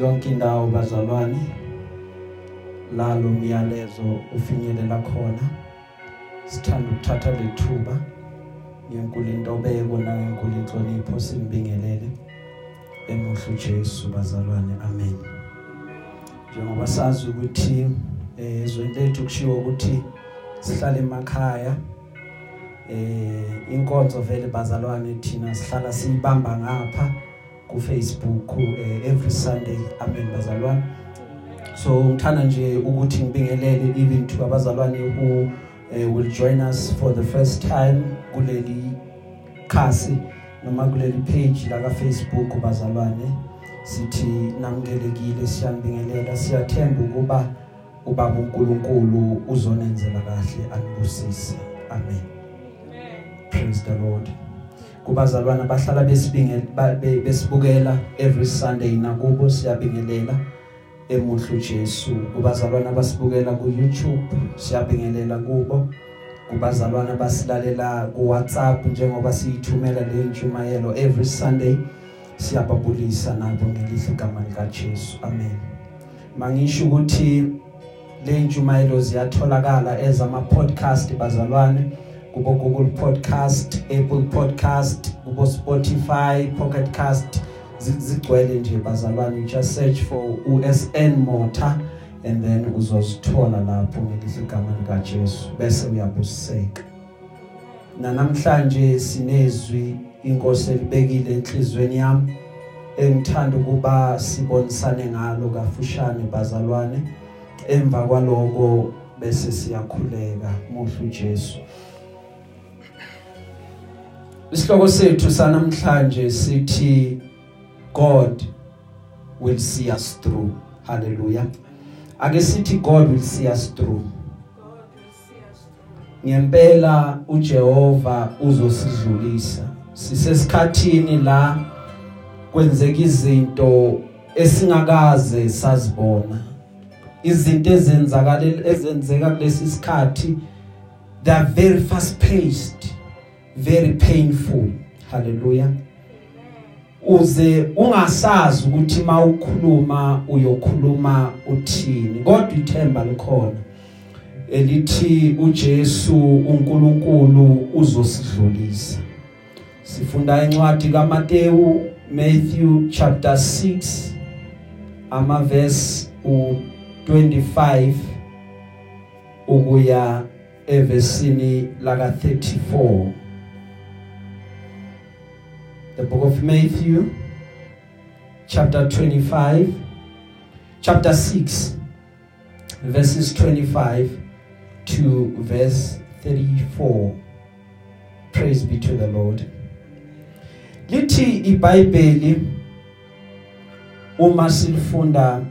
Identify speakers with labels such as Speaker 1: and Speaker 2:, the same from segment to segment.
Speaker 1: yonke indawo bazalwane la lo myalezo ufinyelela khona. Sithanda ukuthatha lethuba ngenkulu intobeko nangenkulu inhlonipho simbingelele emuhle uJesu bazalwane amen. Njengoba sazi ukuthi eh, ezweni lethu kushiwo ukuthi sihlala emakhaya eh inkonzo vele bazalwane thina sihlala siyibamba ngapha. Ku Facebook eh, every Sunday amen bazalwane. So ngithanda nje ukuthi ngibingelele even to abazalwane who uh, will join us for the first time kuleli khasi noma kuleli page la ka Facebook bazalwane. Sithi namkelekile siyanibingelela siyathemba ukuba ubaba uNkulunkulu uzonenzela kahle anibusise. Amen. Praise the lord. Kubazalwana bahlala besibingela besibukela every sunday nakubo siyabingelela emuhlu Jesu. Kubazalwana basibukela ku YouTube siyabingelela kubo. Kubazalwana basilalela ku WhatsApp njengoba siyithumela le ntshumayelo every Sunday siyababulisa nabo ngelihle igama lika Jesu amen. Mangisho ukuthi le ntshumayelo ziyatholakala ezama podcast bazalwane. Kubo Google Podcast, Apple Podcast, kubo Spotify, Pocket Cast. Zigcwele nje bazalwane you just search for USN Motor and then uzozithola lapho ngelihle igama lika Jesu bese uyabuseka. Na namhlanje sinezwi inkosi elibekile enhlizweni yami engithanda ukuba sibonisane ngalo kafushane bazalwane. Emva kwaloko bese siyakhuleka muhlu Jesu Isihloko sethu sanamhlanje sithi God will see us through. Hallelujah. Ake sithi God will see us through. Ngempela uJehova uzosidlulisa. Sisesikhathini la kwenzeka izinto esingakaze sazibona. Izinto ezenzakala ezenzeka kulesi sikhathi they are very fast paced very painful. Hallelujah. Uze ungasazi ukuthi mawukhuluma uyokhuluma uthini. Kodwa ithemba likhona elithi uJesu uNkulunkulu uzosidlulisa. Sifunda incwadi kaMateyu Matthew chapter 6 ama verse u25 ukuya evesini laka 34 the book of Matthew chapter 25 chapter 6 verses 25 to verse 34 praise be to the lord. Lithi iBhayibheli uma silifunda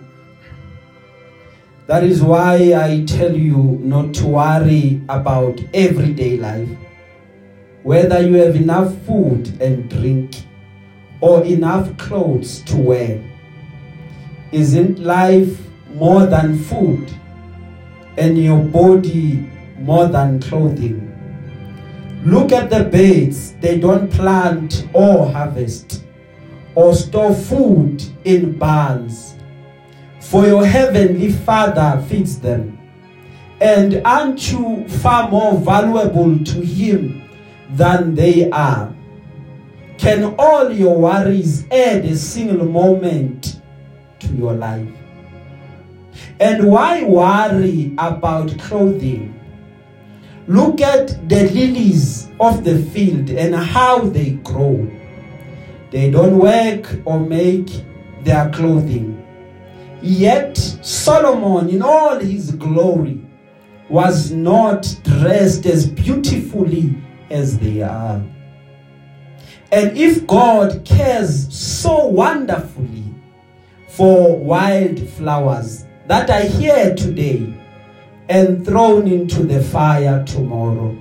Speaker 1: that is why i tell you not to worry about everyday life. Whether you have enough food and drink or enough clothes to wear. Isn't life more than food and your body more than clothing? Look at the birds, they don't plant or harvest or store food in barns. For your heavenly Father feeds them. And aren't you far more valuable to him than they are. Can all your worries add a single moment to your life? And why worry about clothing? Look at the lilies of the field and how they grow. They don't work or make their clothing. Yet Solomon in all his glory was not dressed as beautifully as they are. And if God cares so wonderfully for wildflowers that are here today and thrown into the fire tomorrow,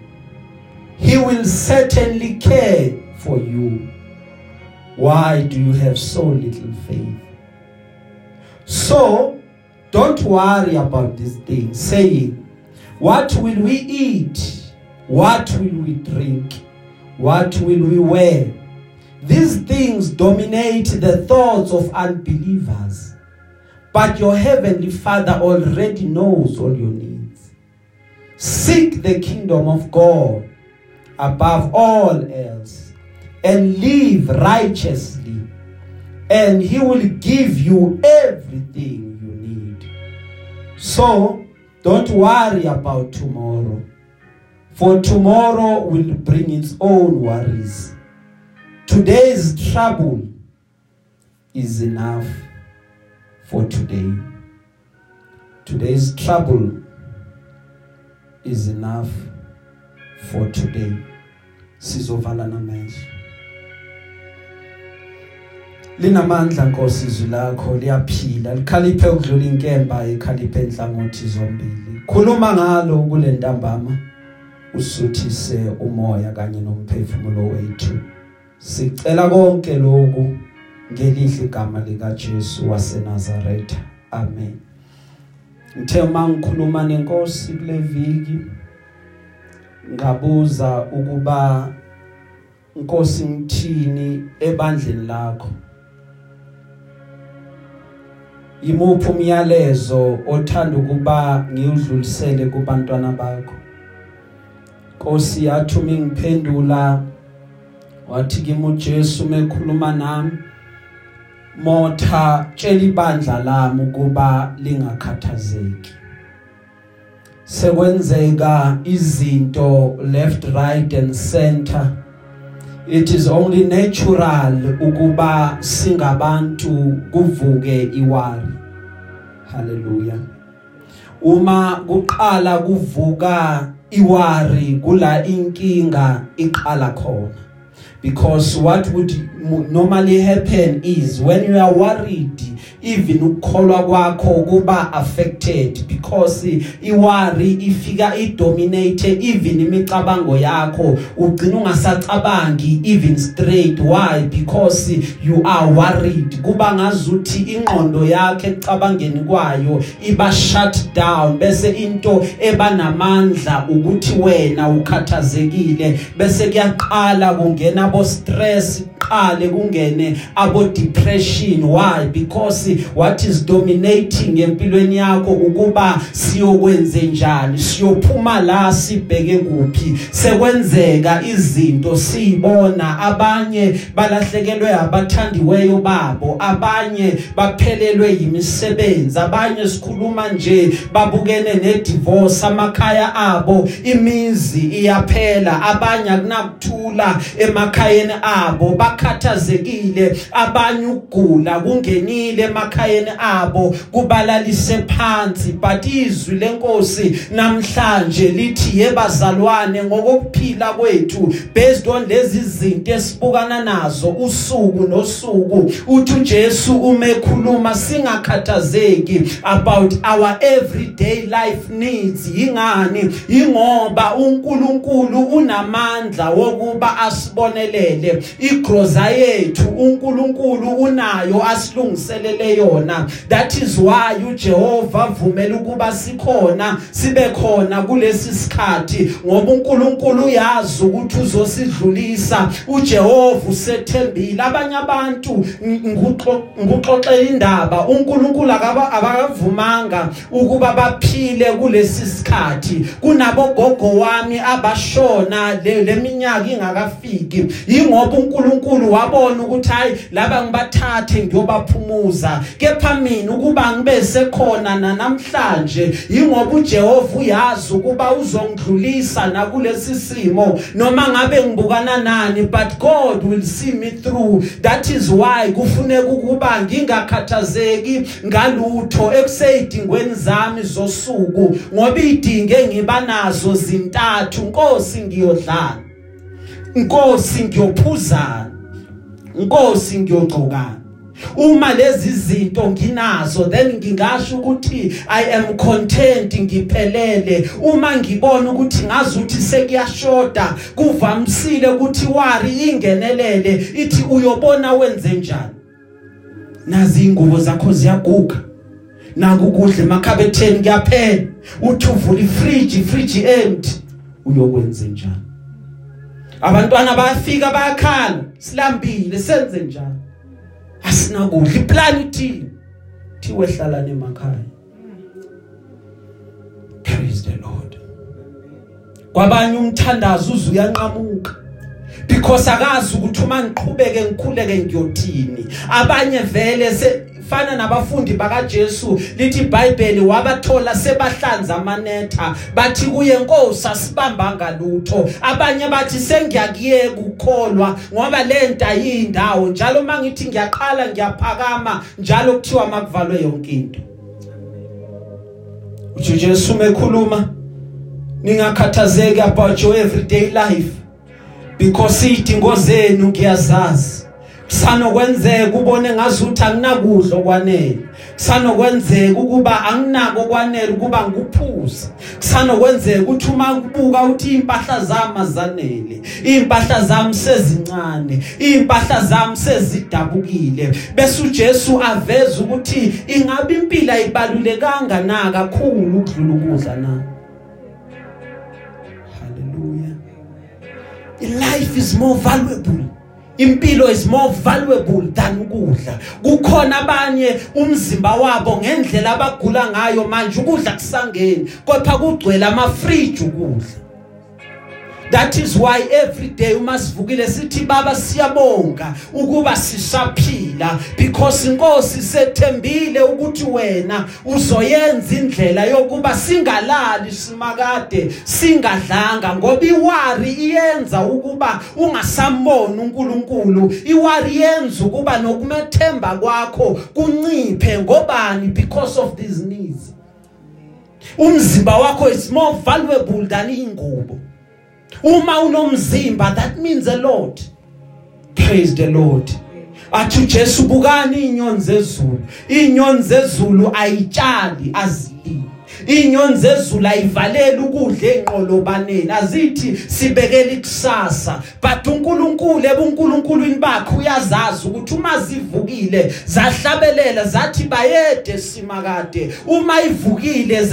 Speaker 1: He will certainly care for you. Why do you have so little faith? So, don't worry about these things, saying, What will we eat? What will we drink? What will we wear? These things dominate the thoughts of unbelievers. but your heavenly father already knows all your needs seek the kingdom of god above all else and live righteously and he will give you everything you need so don't worry about tomorrow for tomorrow will bring its own worries. Today's trouble is enough for today. Today's trouble is enough for today. Sizovala namehlo. Linamandla Nkosi izwi lakho liyaphila likhaliphe ukudlula inkemba ikhaliphe enhlangothi zombili. Khuluma ngalo kule ntambama. Usuthise umoya kanye nomphefumulo wethu. Sicela konke lokhu ngelihle igama lika Jesu waseNazaretha. Amen. Ngithe mangikhuluma nenkosi kule viki ngabuza ukuba Nkosi ngithini ebandleni lakho? Yimuphi umyalezo othanda ukuba ngiudlulisele kubantwana bakho? Nkosi yathi uma ngiphendula wathi kimi uJesu mekhuluma nami. Motha tshela ibandla lami ukuba lingakhathazeki. Sekwenzeka izinto left right and center. It is only natural ukuba singabantu kuvuke iwari. Haleluya uma kuqala kuvuka iwari kula inkinga iqala khona. Because what would normally happen is when you are worried even ukukholwa kwakho kuba affected because iworry ifika idominate even imicabango yakho. Ugcina ungasacabangi even straight. Why? Because you are worried. Kuba ngazuthi ingqondo yakhe ecabangeni kwayo iba shut down. Bese into ebanamandla ukuthi wena ukhathazekile. Bese kuyaqala kungena abo stress qale kungene abo depression why? Because what is dominating empilweni yakho ukuba siyokwenze njani? Siyophuma la sibheke kuphi? Sekwenzeka izinto sibona abanye balahlekelwe abathandiweyo babo abanye baphelelwe yimisebenzi abanye sikhuluma nje babukene nedivorce amakhaya abo imizi iyaphela abanye akunakuthula emakhayeni abo bakhathazekile abanye ukugula kungenile emakhayeni abo kubalalise phansi. But izwi lenkosi namhlanje lithi yebazalwane ngokuphila kwethu based on lezi zinto esibukana nazo usuku nosuku uthi uJesu umekhuluma singakhathazeki about our everyday life needs. Ingani ingoba uNkulunkulu unamandla wokuba asibonelele. Igroza yethu uNkulunkulu unayo asilungiselele yona. That is why uJehova vumela ukuba sikhona sibe khona kulesi sikhathi ngoba uNkulunkulu uyazi ukuthi uzosidlulisa. uJehova usethembile. Abanye abantu nguxoxela indaba. uNkulunkulu akaba abavumanga ukuba baphile kulesi sikhathi. Kunabo gogo wami abashona leminyaka ingakafiki. Ingoba uNkulunkulu wabona ukuthi hayi laba ngibathathe ngiyobaphumuza. Kepha mina ukuba ngibe sekhona namhlanje ingoba uJehova uyazi ukuba uzongidlulisa nakulesi simo. Noma ngabe ngibukana nani but God will see me through. That is why kufuneka ukuba ngingakhathazeki ngalutho ekuseyidingweni zami zosuku ngoba idinge ngiba nazo zintathu. Nkosi ngiyodlana. Nkosi ngiyophuzana. Nkosi ngiyogqokana. Uma lezi zinto nginazo then ngingasho ukuthi i am content ngiphelele. Uma ngibona ukuthi ngazuthi sekuyashoda kuvamsile ukuthi wari ingenelele ithi uyobona wenze njani? Nazi ingubo zakho ziyaguga. Naku kudla emakhabetheni kuyaphela. Uthi uvula ifridge fridge empty. Uyokwenza njani? Abantwana bayafika bayakhala. Silambile senze njani? Asinakudla iplan ithini thiwe hlalani emakhaya. Praise the lord. Kwabanye umthandazo uzu uyanqamuka. Because akazi ukuthi uma ngiqhubeke ngikhuleke ngiyothini. Abanye vele fana nabafundi bakaJesu lithi iBhayibheli wabathola sebahlanza amanetha. Bathi kuye Nkosi asibamba ngalutho. Abanye bathi sengiyakuyeka ukukholwa ngoba lento ayindawo njalo mangithi ngiyaqala ngiyaphakama njalo kuthiwa makuvalwe yonke into. Uthi Jesu mekhuluma ningakhathazeki about your everyday life because idingo zenu ngiyazazi. Sanokwenzeka ubone ngazuthi anginakudlo kwanele sanokwenzeka ukuba anginako kwanele ukuba ngikuphuza kusanokwenzeka ukuthi uma kubuka uthi impahla zami azanele impahla zami sezincane impahla zami sezidabukile. Bese uJesu aveza ukuthi ingabe impilo ayibalulekanga na kakhulu ukudlula ukudla na? Hallelujah. Life is more valuable. Impilo is more valuable than ukudla. Kukhona abanye umzimba wabo ngendlela abagula ngayo manje ukudla kusangeni kodwa kugcwele ama fridge ukudla. That is why every day uma sivukile sithi baba siyabonga ukuba sisaphila because inkosi sethembile ukuthi wena uzoyenza indlela yokuba singalali simakade singadlanga ngoba iwari iyenza ukuba ungasamboni uNkulunkulu. Iwari yenza ukuba nokumethemba kwakho kunciphe. Ngobani? Because of these needs. Umzimba wakho is more valuable than ingubo uma unomzimba that means a lot. Praise the lord. Athi uJesu bukani inyoni zezulu. Inyoni zezulu ayitshali azilimi inyoni zezulu ayivaleli ukudla enqolobaneni azithi sibekele ikusasa. But uNkulunkulu ebuNkulunkulwini bakhe uyazazi ukuthi uma zivukile zahlabelela zathi bayede simakade. Uma ivukile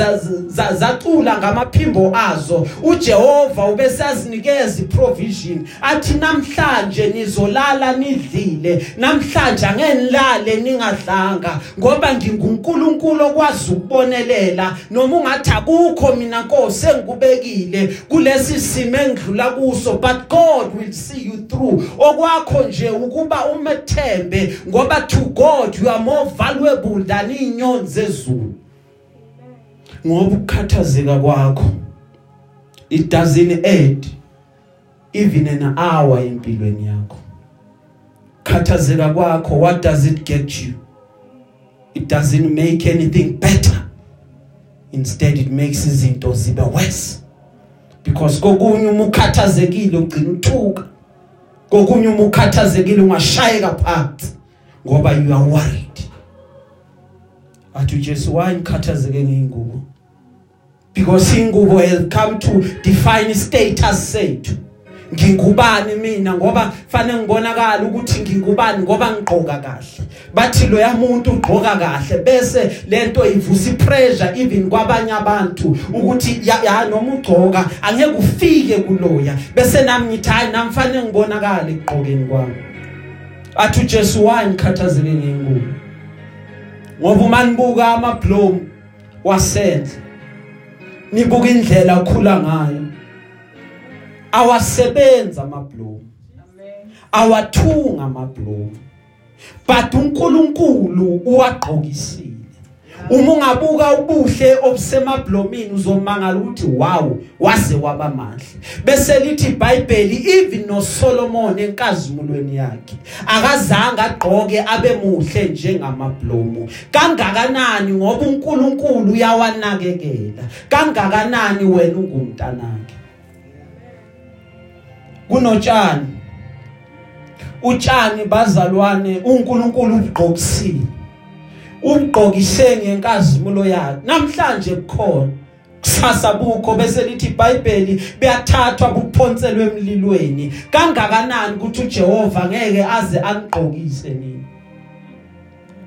Speaker 1: zacula ngamaphimbo azo. uJehova ubesazinikeza iprovision. Athi namhlanje nizolala nidlile namhlanje angenilale ningadlanga. Ngoba nginguNkulunkulu okwazi ukubonelela noma ungathi akukho mina Nkosi engikubekile kulesi simo engidlula kuso but God will see you through. Okwakho nje ukuba umethembe ngoba to God you are more valuable than inyoni zezulu ngoba ukukhathazeka kwakho it doesn't add even an hour empilweni yakho. Khathazeka kwakho what does it get you? It doesn't make anything better. Instead it makes izinto zibe worse. Because kokunye uma ukhathazekile ugcina uthuka. Kokunye uma ukhathazekile ungashayeka phansi ngoba you are worried. Athi uJesu why ngikhathazeke ngeingubo because ingubo has come to define status sethu. Ngingubani mina? Ngoba fanele ngibonakala ukuthi ngingubani ngoba ngigqoka kahle. Bathi lo yamuntu ugqoka kahle bese lento ivusa ipressure even kwabanye abantu ukuthi ya, ya noma ugqoka angeke ufike kuloya. Bese nami ngithi hayi nami fanele ngibonakala egqokeni kwami. Athi uJesu wani khathazeke ngengubo. Ngoba uma nibuka amabloom wasendle nibuka indlela okhula ngayo. Awasebenza amabloom awathunga amabloom but uNkulunkulu uwagqokisile. Uma ungabuka ubuhle obusemablomini uzomangala ukuthi wow waze waba mahle. Bese lithi iBhayibheli even no Solomon enkazimulweni yakhe akazange agqoke abe muhle njengamablomo kangakanani ngoba uNkulunkulu uyawanakekela? Kangakanani wena ungumntanakhe? Kunotshani? Utshani bazalwane uNkulunkulu ubugqokisile ubugqokise ngenkazimulo yakhe. Namhlanje kukhona. Kusasa bukho bese lithi iBhayibheli buyathathwa buphonselwe emlilweni. Kangakanani ukuthi uJehova ngeke aze angqokise nini?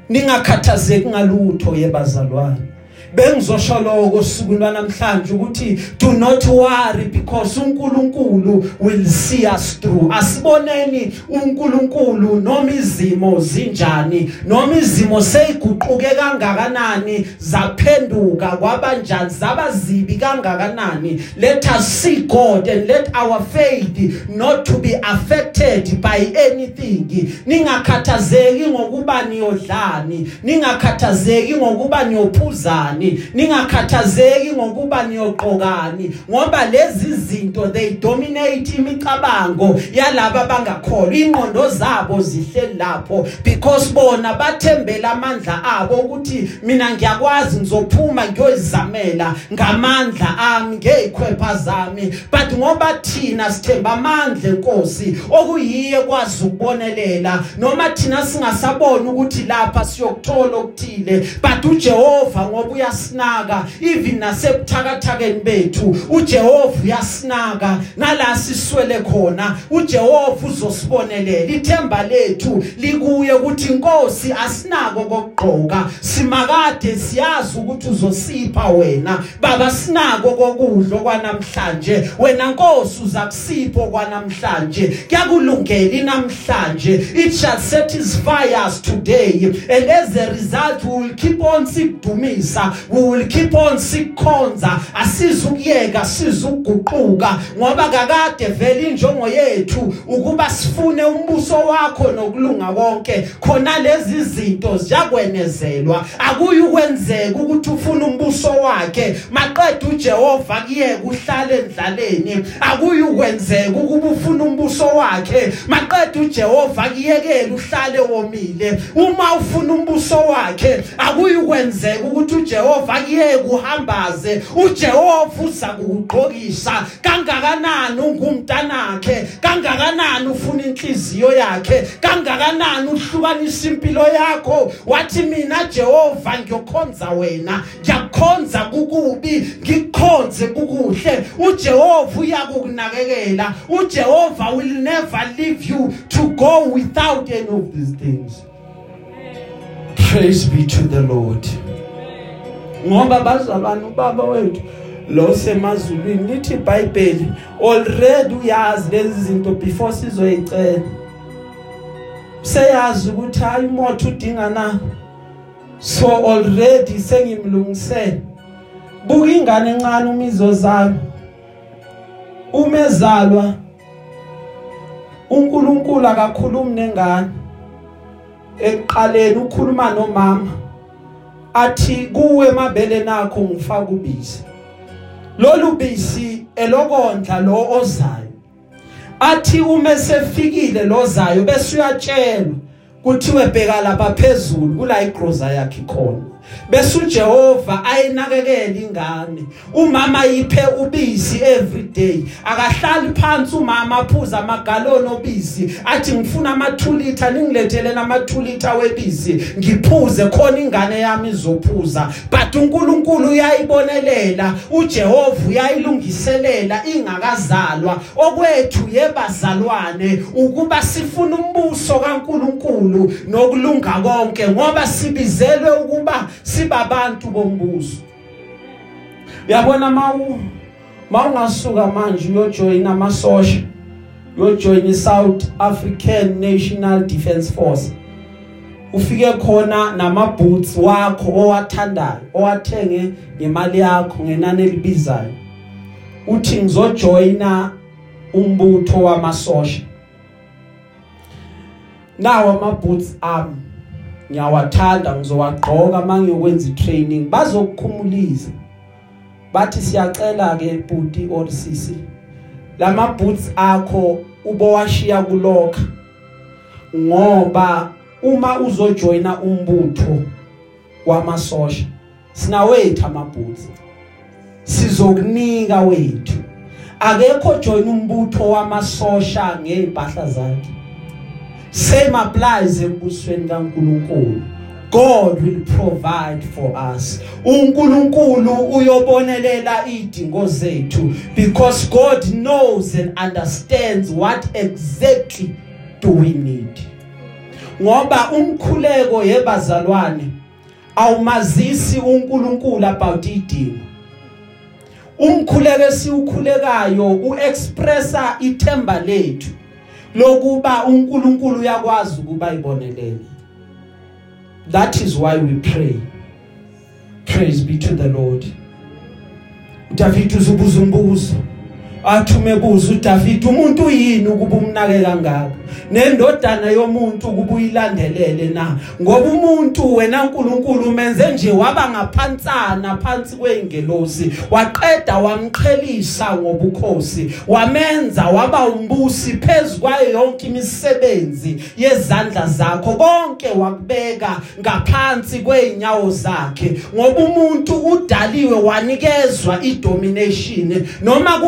Speaker 1: Ningakhathazeki ngalutho yebazalwane bengizosho lokho suku lwanamhlanje ukuthi do not worry because uNkulunkulu will see us through. Asiboneni uNkulunkulu noma izimo zinjani noma izimo seyiguquke kangakanani zaphenduka kwabanjani zabazibi kangakanani. Let us see God and let our faith not to be affected by anything. Ningakhathazeki ngokuba niyodlani ningakhathazeki ngokuba niyophuzani. Ningakhathazeki ngokuba niyoqokani ngoba lezi zinto they dominate imicabango yalabo bangakholwa ingqondo zabo zihleli lapho because bona bathembela amandla abo ukuthi mina ngiyakwazi ngizophuma ngiyoyizamela ngamandla ami ngezikhwepha zami. But ngoba thina sithemba amandla enkosi okuyiye kwazi ukubonelela noma thina singasabona ukuthi lapha siyokuthola okuthile but uJehova ngoba uyasinaka even nasebuthakathakeni bethu uJehova uyasinaka nala siswele khona uJehova uzosibonelela. Ithemba lethu likuye ukuthi inkosi asinako kokugqoka. Simakade siyazi ukuthi uzosipha wena. Baba sinako kokudlo kwanamhlanje wena nkosi uza kusipho kwanamhlanje kuyakulungela inamhlanje it shall satisfy us today. And as a result we will keep on sikudumisa we will keep on sikhonza. Asizukuyeka sizuguquka. Ngoba kakade vele injongo yethu ukuba sifune umbuso wakho nokulunga konke khona lezi zinto ziyakwenezelwa. Akuyi ukwenzeka ukuthi ufuna umbuso wakhe. Maqeda uJehova kuyeke uhlale endlaleni. Akuyi ukwenzeka ukuba ufuna umbuso wakhe. Maqeda uJehova kuyekela uhlale womile. Uma ufuna umbuso wakhe akuyi ukwenzeka ukuthi uJehova kuyeke uhambaze uJehova uza kugqokisa kangakanani ungumntanakhe? Kangakanani ufuna inhliziyo yakhe? Kangakanani uhlukanisa impilo yakho? Wathi mina Jehova ngiyokhonza wena. Ngiyakhonza kukubi ngikukhonze kukuhle. uJehova uyakukunakekela uJehova will never leave you to go without any of these things. Praise be to the lord. Ngoba bazalwane ubaba wethu lo semazulwini lithi iBhayibheli already uyazi lezi zinto before sizoyicela. Seyazi ukuthi hayi umoto udinga na? So already sengimlungisele. Buka ingane encane umizozalo umezalwa uNkulunkulu akakhulumi nengane. Eqaleni ukhuluma nomama. Athi kuwe emabele nakho ngifaka ubisi lolu bisi elokondla lo ozayo. Athi uma sefikile lozayo bese uyatshelwa kuthiwe bheka lapha phezulu kula igroza yakhe khona. Bese uJehova ayinakekela ingane. Umama yiphe ubisi every day. Akahlali phansi umama aphuza amagaloni obisi. Athi ngifuna ama 2 liter ningilethele nama 2 liter webisi. Ngiphuze khona ingane yami izophuza. But uNkulunkulu uyayibonelela uJehova uyayilungiselela ingakazalwa. Okwethu yebazalwane ukuba sifuna umbuso kaNkulunkulu nokulunga konke ngoba sibizelwe ukuba sibabantu bombuso. Uyabona mawu mawungasuka manje uyojoin amasosha uyojoin iSouth African National Defence Force ufike khona namaboots wakho owathandayo owathenge ngemali yakho ngenani elibizayo uthi ngizojoina umbutho wamasosha. Nawo amaboots ami. Ngiyawathanda ngizowagqoka mangiyokwenza itraining. Bazokukhumulisa bathi siyacela ke bhuti or sisi lama boots akho ubowashiya kulokha ngoba uma uzojoina umbutho wamasosha sinawethu ama boots sizokunika wethu. Akekho join umbutho wamasosha ngeimpahla zakhe. Same applies embusweni kaNkuluNkulu God will provide for us. uNkulunkulu uyobonelela idingo zethu because God knows and understands what exactly do we need. Ngoba umkhuleko yebazalwane awumazisi uNkulunkulu about idimo umkhuleke siukhulekayo uexpressa ithemba lethu. Lokuba uNkulunkulu uyakwazi ukuba ibonelele. That is why we pray. Praise be to the lord. David uzubuza umbuzo. Athume buza uDavid umuntu yini ukuba umnake kangaka nendodana yomuntu ukuba uyilandelele na? Ngoba umuntu wena uNkulunkulu umenze nje waba ngaphansana phansi kweingelosi waqeda wamqhelisa ngobukhosi wamenza waba umbusi phezukwayo yonke imisebenzi yezandla zakho. Konke wakubeka ngaphansi kweinyawo zakhe. Ngoba umuntu udaliwe wanikezwa idomination. Noma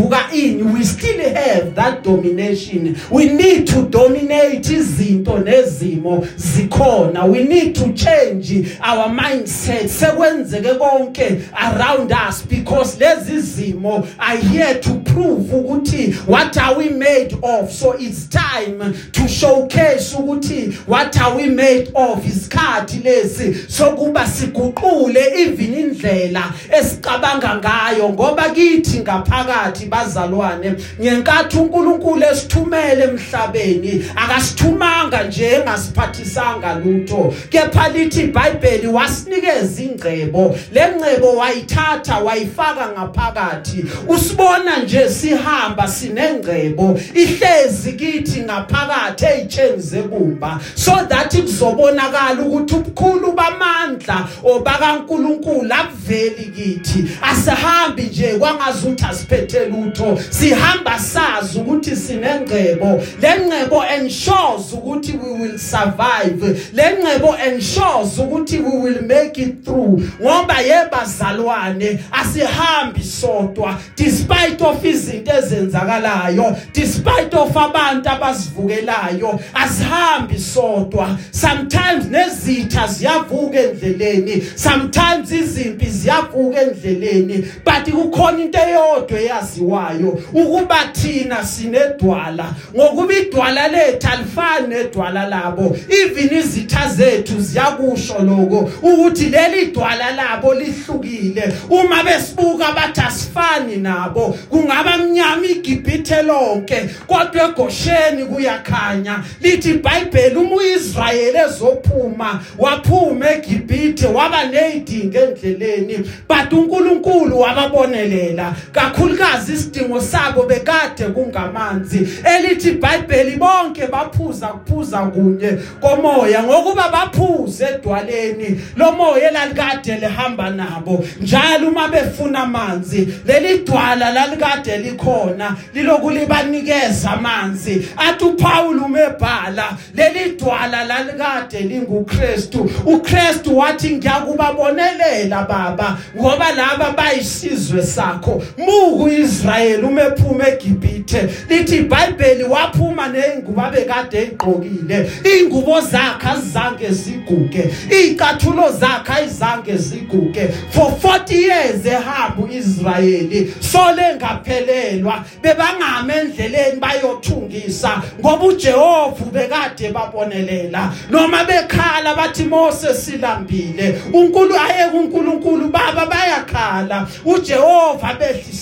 Speaker 1: kungavuka ini we still have that domination. We need to dominate izinto nezimo zikhona. We need to change our mindset. Sekwenzeke konke around us because lezi zimo are here to prove ukuthi what are we made of. So it's time to showcase ukuthi what are we made of. Isikhathi lesi sokuba siguqule even indlela esicabanga ngayo ngoba kithi ngaphakathi bazalwane ngenkathi uNkulunkulu esithumele emhlabeni akasithumanga nje engasiphathisanga lutho. Kepha lithi iBhayibheli wasinikeza ingcebo. Lengcebo wayithatha wayifaka ngaphakathi. Usibona nje sihamba sinengcebo ihlezi kithi ngaphakathi ezitsheni zebumba so that kuzobonakala ukuthi ubukhulu bamandla obakaNkuluNkulu akuveli kithi. Asihambi nje kwangazuthi asiphethe lutho sihamba sazi ukuthi sinengcebo. Lengcebo ensures ukuthi we will survive. Lengcebo ensures ukuthi we will make it through. Ngoba yebazalwane asihambi sodwa. Despite of izinto ezenzakalayo despite of abantu abasivukelayo asihambi sodwa. Sometimes nezitha ziyavuka endleleni sometimes izimpi ziyavuka endleleni but kukhona into eyodwa eyaziwayo ukuba thina sinedwala ngokuba idwala lethu alifani nedwala labo. Even izitha zethu ziyakusho lokho ukuthi leli dwala labo lihlukile. Uma besibuka bathi asifani nabo kungaba mnyama igibhithe lonke kodwa egosheni kuyakhanya. Lithi iBhayibheli uma uIsrayeli ezophuma waphuma eGibhithe waba nezidingo endleleni but uNkulunkulu wababonelela. Kakhulukazi isidingo sabo bekade kungamanzi. Elithi iBhayibheli bonke baphuza kuphuza kunye komoya ngokuba baphuze edwaleni. Lo moya elalikade lihamba nabo njalo uma befuna amanzi leli dwala lalikade likhona lilokulibanikeza amanzi. Athi uPaul umebhala leli dwala lalikade linguKristu. uKristu wathi ngiyakubabonelela baba ngoba laba bayisizwe sakho. Muku Israel umephuma eGibhithe. Lithi iBhayibheli waphuma nezingubo abekade egqokile ingubo zakhe azange ziguge. Izicathulo zakhe ayizange ziguge. For 40 years ehamba uIsrayeli sole ngaphelelwa bebangame endleleni bayothungisa ngoba uJehova bekade babonelela. Noma bekhala bathi Mose silambile uNkulunkulu aye kuNkulunkulu baba bayakhala. uJehova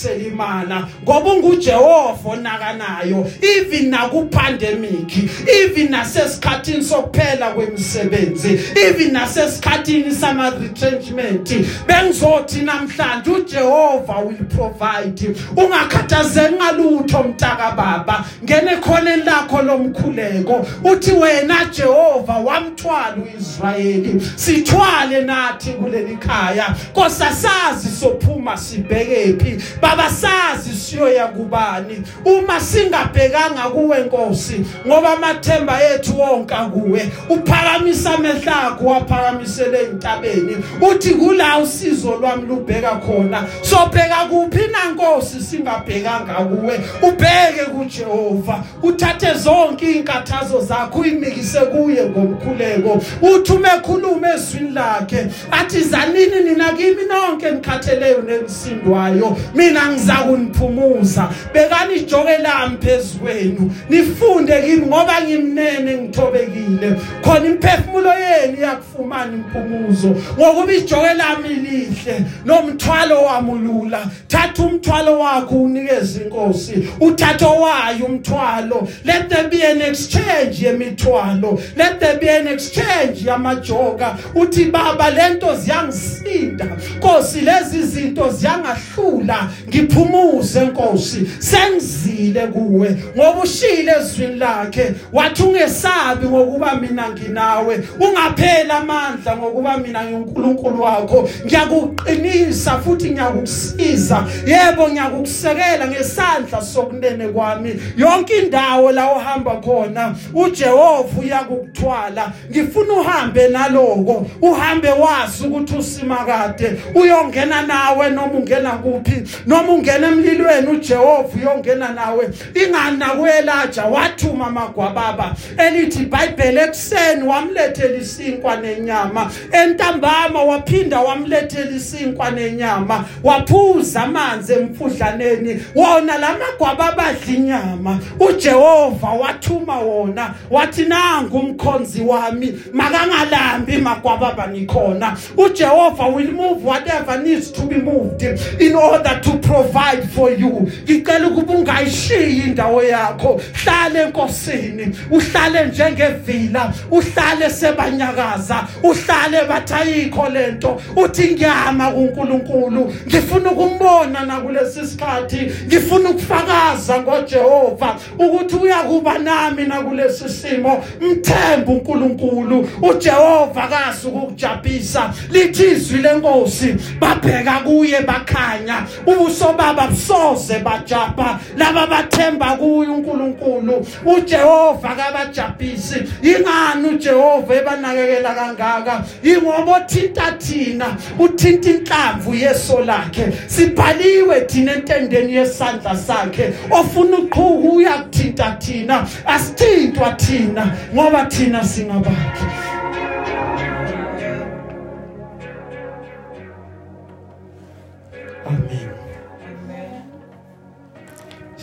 Speaker 1: behlisela imana ngoba unguJehova onakanayo even naku pandemic even nasesikhathini sokuphela kwemisebenzi even nasesikhathini sama retrenchment bengizothi namhlanje uJehova will provide. Ungakhathazeki ngalutho mtaka baba ngene khona lakho lomkhuleko uthi wena Jehova wamthwala uIsrayeli sithwale nathi kuleli khaya kosasazi sophuma sibhekephi baba sazi siyoya kubani uma singabhekanga kuwe Nkosi ngoba amathemba ethu wonke kuwe uphakamisa amehlo akho waphakamisele entabeni uthi kula usizo lwami lubheka khona. Sobheka kuphi na Nkosi singabhekanga kuwe? Ubheke kuJehova. Uthathe zonke inkathazo zakho uyimikise kuye ngomkhuleko. Uthi uma ekhuluma ezwini lakhe athi zanini nina kimi nonke nikhatheleyo nelisindwayo mina ngizakuniphumuza. Bekani ijoke lami phezweni nifunde kimi ngoba ngimnene ngithobekile. Khona imphefumulo yenu iyakufumana impumuzo ngokuba ijoke lami lihle nomthwalo wamulula thatha umthwalo wakho unikeze inkosi. Uthatho wayo umthwalo. Let there be an exchange yemithwalo. Let there be an exchange yamajoka. Uthi baba lento ziyangisinda. Nkosi lezi zinto ziyangahlula. Ngiphumuze Nkosi. Sengizile kuwe ngoba ushile ezwini lakhe. Wathi ungesabi ngokuba mina nginawe. Ungaphela amandla ngokuba mina ngiuNkulunkulu wakho. Ngiyakuqinisa futhi ngiyakusiza. Yebo ngiyakusekela ngesandla sokunene kwami. Yonke indawo la uhamba khona uJehova uyakuthwala. Ngifuna uhambe naloko uhambe wazi ukuthi usimakade uyongena nawe noma ungena kuphi. Noma ungena emlilweni uJehova uyongena nawe. Ingani nakwelaja wathuma amagwababa elithi iBhayibheli ekseni wamlethela isinkwa nenyama. Entambama waphinda wamlethela isinkwa nenyama. Waphuza amanzi emfudlaneni. Wona lamagwababa adla inyama. uJehova wathuma wona wathi nangu umkhonzi wami makangalambi magwababa nikhona uJehova will move whatever needs to be moved in order to provide for you. Ngicela ukuba ungayishiyi indawo yakho. Hlale enkosini uhlale njengevila uhlale sebanyakaza uhlale bathayikho lento uthi ngiyama kuNkulunkulu ngifuna ukumbona nakulesi sikhathi? Ngifuna ukufakaza ngoJehova ukuthi uyakuba nami nakulesi simo. Mthemba uNkulunkulu uJehova kazi ukukujabisa lithi izwi lenkosi babheka kuye bakhanya. Ubuso baba busoze bajapa laba bathemba kuye uNkulunkulu. uJehova kabajabisi ingani uJehova ebanakekela kangaka? Ingoba othinta thina uthinta inhlamvu yeso lakhe. Sibhaliwe thina entendeni yesandla sakhe. Ofuna uqhuku uyakuthinta thina asithintwa thina ngoba thina singabakhe.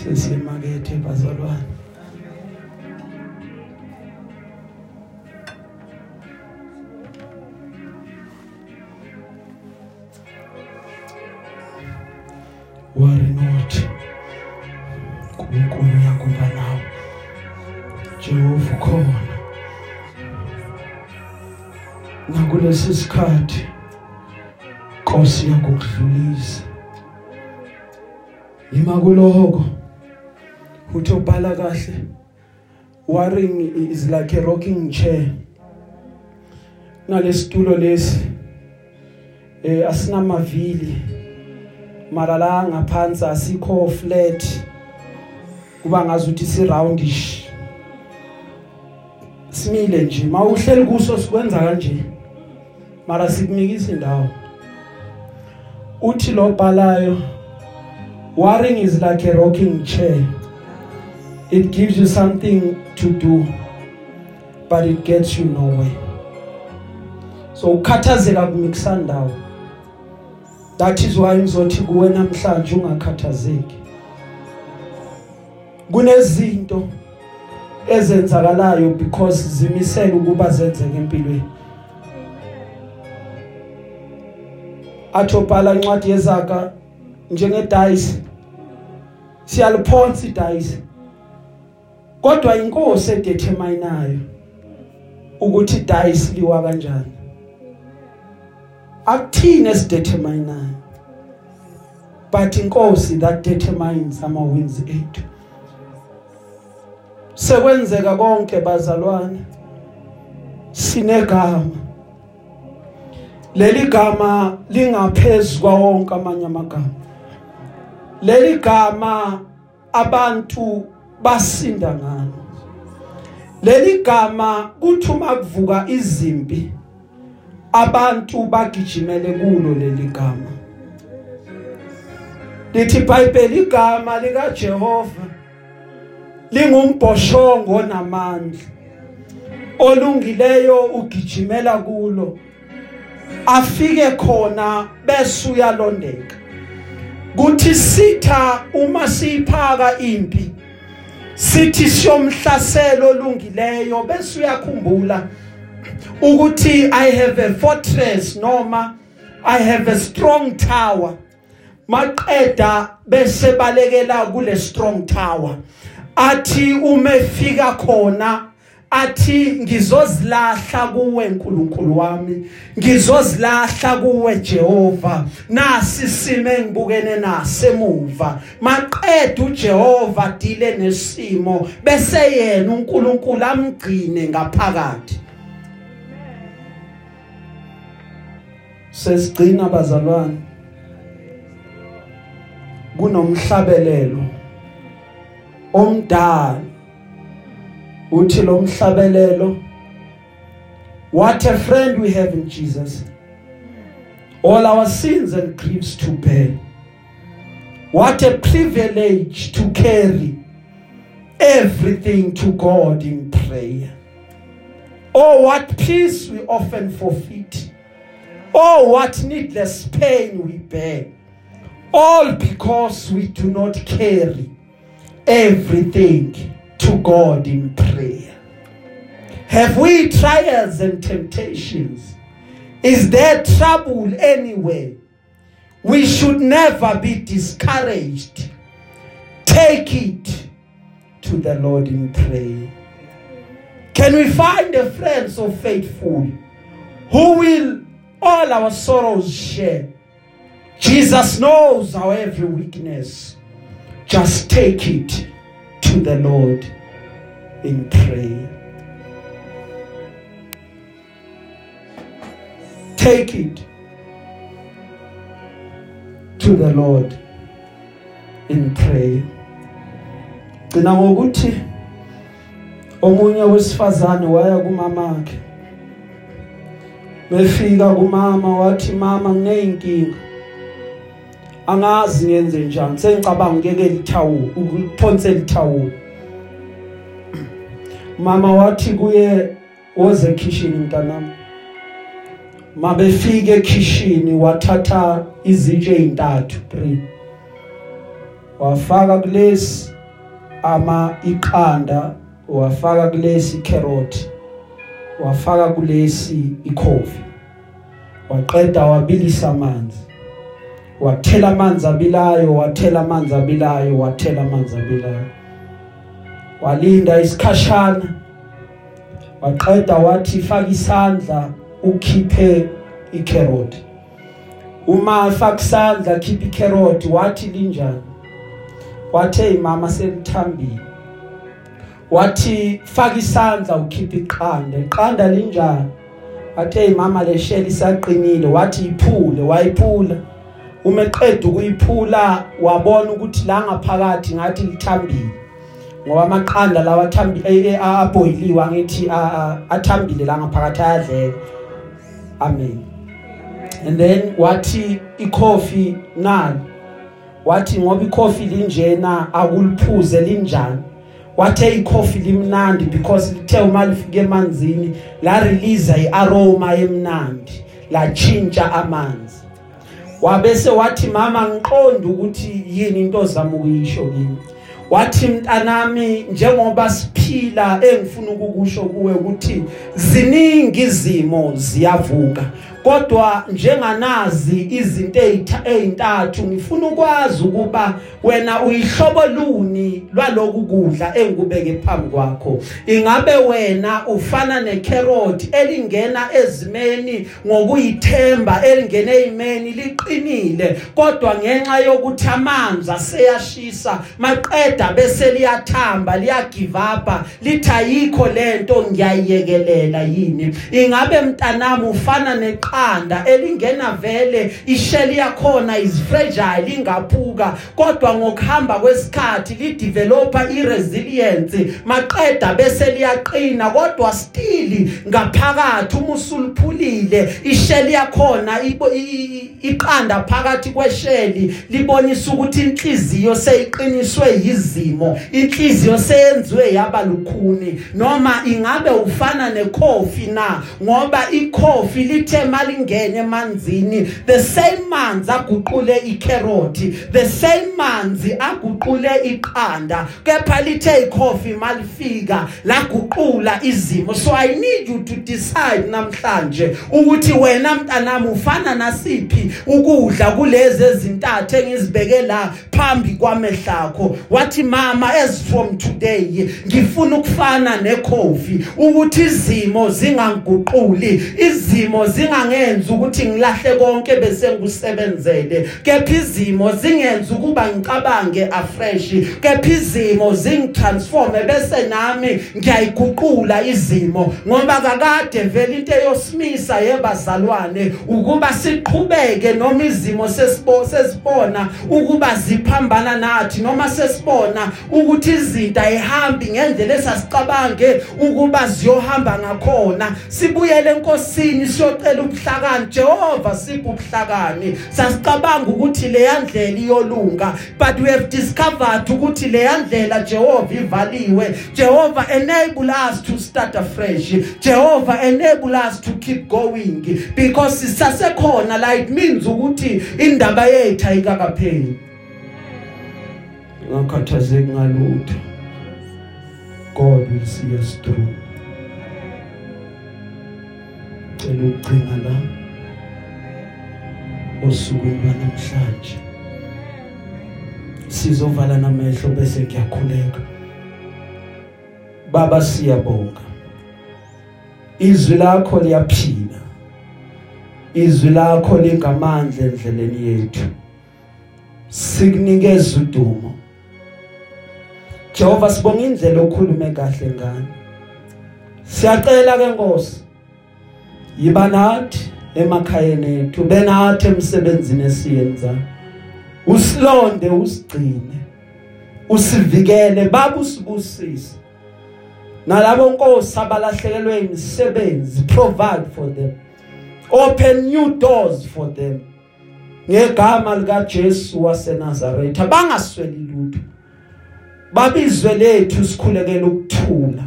Speaker 1: Sesiyemakethe bazalwane. Worry not. uNkulunkulu uyakuba nawe. Jehova khona nakulesi sikhathi Nkosi yakukudlulisa ima kuloko. Uthi ubhala kahle. Worrying is like a rocking chair. Nalesitulo lesi eh asinamavili. Mara la ngaphansi asikho flat. Kuba ngazi ukuthi si roundish simile nje mawuhleli kuso sikwenza kanje mara sikunikisa indawo. Uthi lo bhalayo worrying is like a rocking chair. It gives you something to do but it gets you nowhere. So ukhathazeka kumikisa ndawo that is why ngizothi kuwe namhlanje ungakhathazeki. Kunezinto ezenzakalayo because zimisela ukuba zenzeke empilweni. Athobhala incwadi yezaka njenge dice siyaliphonsa idice. Kodwa inkosi edeterminayo ukuthi dice liwa kanjani? Akuthini esideterminayo? But inkosi that determines ama wins ethu. Sekwenzeka konke bazalwane. Sinegama. Leli gama lingaphezulu kwawonke amanye amagama. Leli gama abantu basinda ngalo leli gama kuthi uma kuvuka izimpi. Abantu bagijimele kulo leli gama. Lithi iBhayibheli igama lika Jehova lingumbhoshongo namandla. Olungileyo ugijimela kulo. Afike khona bese uyalondeka kuthi sitha uma siphaka impi sithi siyomhlaselo olungileyo bese uyakhumbula ukuthi i have a fortress noma i have a strong tower. Maqeda bese balekela kule strong tower. Athi umefika khona athi ngizozilahla kuwe nkulunkulu wami. Ngizozilahla kuwe Jehova. Nasi sime ngibukene nasemuva maqeda uJehova dile nesimo bese yena uNkulunkulu amgcine ngaphakathi. Sesigcina bazalwane. Kunomhlabelelo omdala. Uthi lo mhlabelelo what a friend we have in Jesus. All our sins and griefs to bear. What a privilege to carry everything to God in prayer. Oh what peace we often forfeit. Oh what needless pain we bear. All because we do not carry everything to God in prayer. Have we trials and temptations? Is there trouble anywhere? We should never be discouraged. Take it to the Lord in prayer. Can we find a friend so faithful who will all our sorrows share? Jesus knows our every weakness. Just take it to the Lord in prayer. Take it to the Lord in prayer. Gcina ngokuthi omunye wesifazane waya kumamakhe. Befika kumama wathi mama ngineyinkinga. Angazi ngenze njani. Sengicabanga ngeke lithawu ukuphonse lithawu. mama wathi kuye woze ekhishini mntanami mabefike ekhishini wathatha izitshe ezintathu 3 wafaka kulesi ama iqanda wafaka kulesi carrot wafaka kulesi ikhofi waqeda wabilisa amanzi wathela amanzi abilayo wathela amanzi abilayo wathela amanzi abilayo. Walinda isikhashana. Waqeda wathi faka isandla ukhiphe icarrot uma faka isandla khipha icarrot wathi linjani? Wathi hey mama selithambile wathi faka isandla ukhipha iqanda. Iqanda linjani? Wathi hey mama lesheli saqinile. Wathi iphule. Wayiphula. Uma eqeda ukuyiphula wabona ukuthi la ngaphakathi ngathi lithambile ngoba amaqanda lawa athambile aboyiliwe angithi athambile la ngaphakathi ayadleka. Amen. And then wathi ikhofi nani? Wathi ngoba ikhofi linjena akuliphuze linjani? Wathe ikhofi limnandi because lithe uma lifike emanzini la release iaroma emnandi la chintsha amanzi. Wabese wathi mama ngiqonda ukuthi yini into zama ukuyisho kimi. Wathi mntanami njengoba siphila engifuna ukukusho kuwe ukuthi ziningi izimo ziyavuka kodwa njenganazi izinto ezintathu ngifuna ukwazi ukuba wena uyihlobo luni lwaloku kudla engikubeke phambi kwakho. Ingabe wena ufana necarrot elingena ezimeni ngokuyithemba elingene ezimeni liqinile kodwa ngenxa yokuthi amanzi aseyashisa maqeda bese liyathamba liyagive up lithi ayikho lento ngiyayiyekelela yini? Ingabe mntanami ufana neqa iqanda elingena vele isheli yakhona is fragile ingaphuka. Kodwa ngokuhamba kwesikhathi li developer i resilience maqeda bese liyaqina kodwa still ngaphakathi uma usuluphulile isheli yakhona iqanda phakathi kwesheli libonisa ukuthi inhliziyo seyiqiniswe yizimo. Inhliziyo seyenziwe yaba lukhuni. Noma ingabe ufana nekhofi na? Ngoba ikhofi lithe malingene emanzini the same manzi aguqule icarrot the same manzi aguqule iqanda kepha lithe ikhofi malifika laguqula izimo. So i need you to decide namhlanje ukuthi wena mntanami ufana nasiphi ukudla kulezi ezintathu engizibeke la phambi kwamehlakho. Wathi mama as from today ngifuna ukufana nekhofi ukuthi izimo zingangiguquli izimo zingangenza ukuthi ngilahle konke bese ngikusebenzele. Kepha izimo zingenza ukuba ngicabange afresh. Kepha izimo zingitransforme bese nami ngiyayiguqula izimo. Ngoba kakade vele into eyosimisa yebazalwane ukuba siqhubeke noma izimo sesibo sesibona ukuba ziphambana nathi noma sesibona ukuthi izinto ayihambi ngendlela esasicabange ukuba ziyohamba ngakhona. Sibuyele enkosini siyocela ubuhlakani Jehova sipho ubuhlakani sasicabanga ukuthi le yandlela iyolunga but we have discovered ukuthi le yandlela Jehova ivaliwe. Jehova enable us to start afresh. Jehova enable us to keep going because sisasekhona la it means ukuthi indaba yethu ayikakapheli. Ngakhathazeki ngalutho. God will see us through. Cela ukugcina la osukwini lwanamhlanje. Sizovala namehlo bese kuyakhuleka. Baba siyabonga. Izwi lakho liyaphila. Izwi lakho lingamandla endleleni yethu. Sikunikeza udumo. Jehova sibonga indlela okhulume kahle ngani. Siyacela ke Nkosi yiba nathi emakhayeni ethu benathi emsebenzini esiyenza. Usilonde usigcine. Usivikele baba usibusise. Nalabo nkosi abalahlekelwe imisebenzi provide for them. Open new doors for them. Ngegama lika Jesu waseNazaretha bangasweli lutho. Babizwe lethu sikhulekela ukuthula.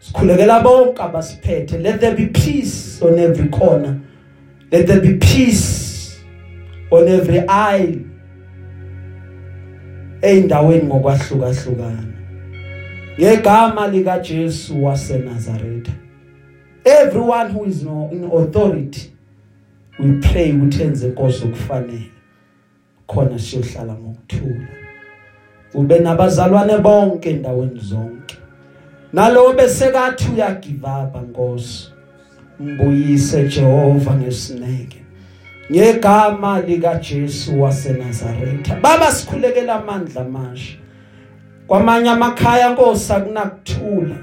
Speaker 1: Sikhulekela bonke abasiphethe. Let there be peace on every corner. Let there be peace on every aisle. Eindaweni ngokwahlukahlukana. Ngegama lika Jesu waseNazaretha. Everyone who is no in authority we pray ukuthi enze inkosi okufanele. Khona siyohlala ngokuthula. Ube nabazalwane bonke endaweni zonke. Nalo besekathi uya give up Nkosi. Mbuyise Jehova ngesineke. Ngegama lika Jesu waseNazaretha. Baba sikhulekela amandla amasha. Kwamanye amakhaya Nkosi akunakuthula.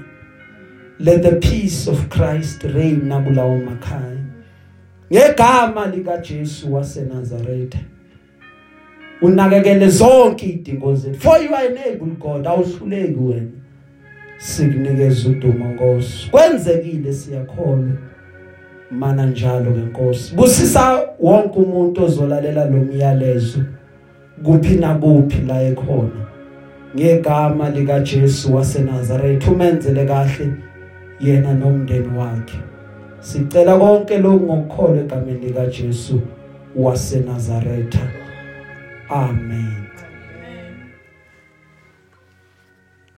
Speaker 1: Let the peace of Christ reign nakulawo makhaya. Ngegama lika Jesu waseNazaretha. Unakekele zonke idingo zethu. For you are enable God awuhluleki wena. Sikunikeza udumo Nkosi. Kwenzekile siyakholwa mana njalo ke Nkosi. Busisa wonke umuntu ozolalela lo myalezo. Kuphi nakuphi la ekhona. Ngegama lika Jesu waseNazaretha umenzele kahle yena nomndeni wakhe. Sicela konke lokhu ngokukholwa egameni lika Jesu waseNazaretha amen.